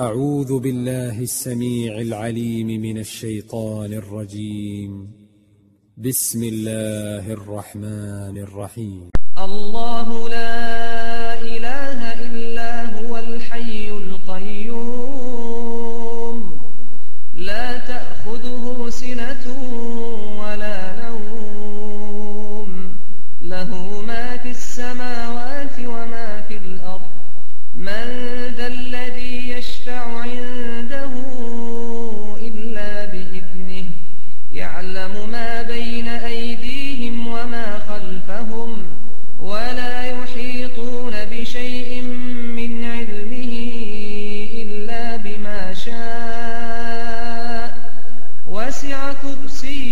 أعوذ بالله السميع العليم من الشيطان الرجيم. بسم الله الرحمن الرحيم. الله لا إله إلا هو الحي القيوم. لا تأخذه سنة ولا نوم. له ما في السماوات وما في الأرض. من يعلم ما بين أيديهم وما خلفهم ولا يحيطون بشيء من علمه إلا بما شاء. وسع كرسيه